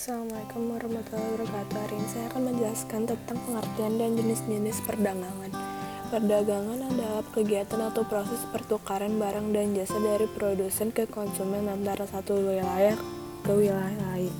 Assalamualaikum warahmatullahi wabarakatuh. Hari ini saya akan menjelaskan tentang pengertian dan jenis-jenis perdagangan. Perdagangan adalah kegiatan atau proses pertukaran barang dan jasa dari produsen ke konsumen antara satu wilayah ke wilayah lain.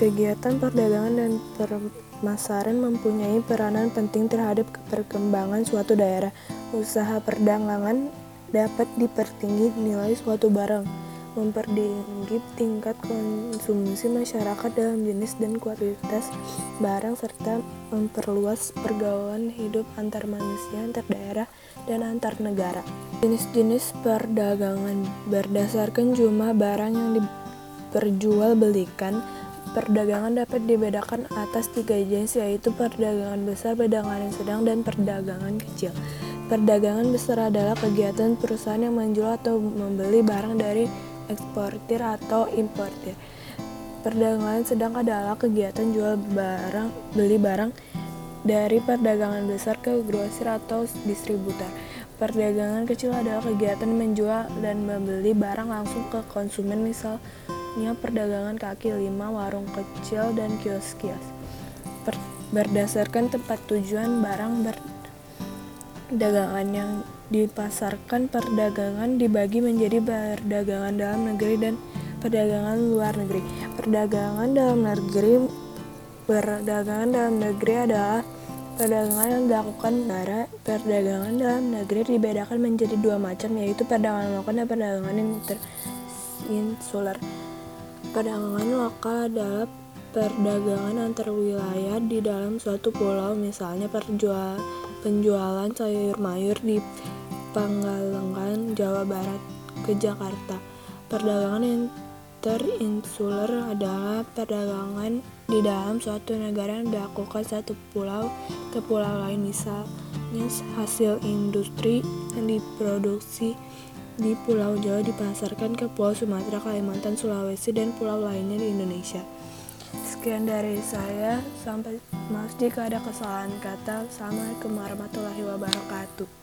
Kegiatan perdagangan dan permasaran mempunyai peranan penting terhadap perkembangan suatu daerah. Usaha perdagangan dapat dipertinggi nilai suatu barang mempertinggi tingkat konsumsi masyarakat dalam jenis dan kualitas barang serta memperluas pergaulan hidup antar manusia, antar daerah, dan antar negara. Jenis-jenis perdagangan berdasarkan jumlah barang yang diperjualbelikan Perdagangan dapat dibedakan atas tiga jenis yaitu perdagangan besar, perdagangan sedang, dan perdagangan kecil. Perdagangan besar adalah kegiatan perusahaan yang menjual atau membeli barang dari eksportir atau importir. Perdagangan sedang adalah kegiatan jual barang, beli barang dari perdagangan besar ke grosir atau distributor. Perdagangan kecil adalah kegiatan menjual dan membeli barang langsung ke konsumen misalnya perdagangan kaki lima, warung kecil, dan kios-kios. Berdasarkan tempat tujuan barang perdagangan yang dipasarkan perdagangan dibagi menjadi perdagangan dalam negeri dan perdagangan luar negeri. Perdagangan dalam negeri perdagangan dalam negeri adalah perdagangan yang dilakukan negara. Perdagangan dalam negeri dibedakan menjadi dua macam yaitu perdagangan lokal dan perdagangan interinsular. Perdagangan lokal adalah perdagangan antar wilayah di dalam suatu pulau, misalnya perjual, penjualan sayur mayur di Panggalengan, Jawa Barat ke Jakarta. Perdagangan interinsular adalah perdagangan di dalam suatu negara yang dilakukan satu pulau ke pulau lain misalnya hasil industri yang diproduksi di Pulau Jawa dipasarkan ke Pulau Sumatera, Kalimantan, Sulawesi, dan pulau lainnya di Indonesia. Sekian dari saya, sampai maaf jika ada kesalahan kata. Assalamualaikum warahmatullahi wabarakatuh.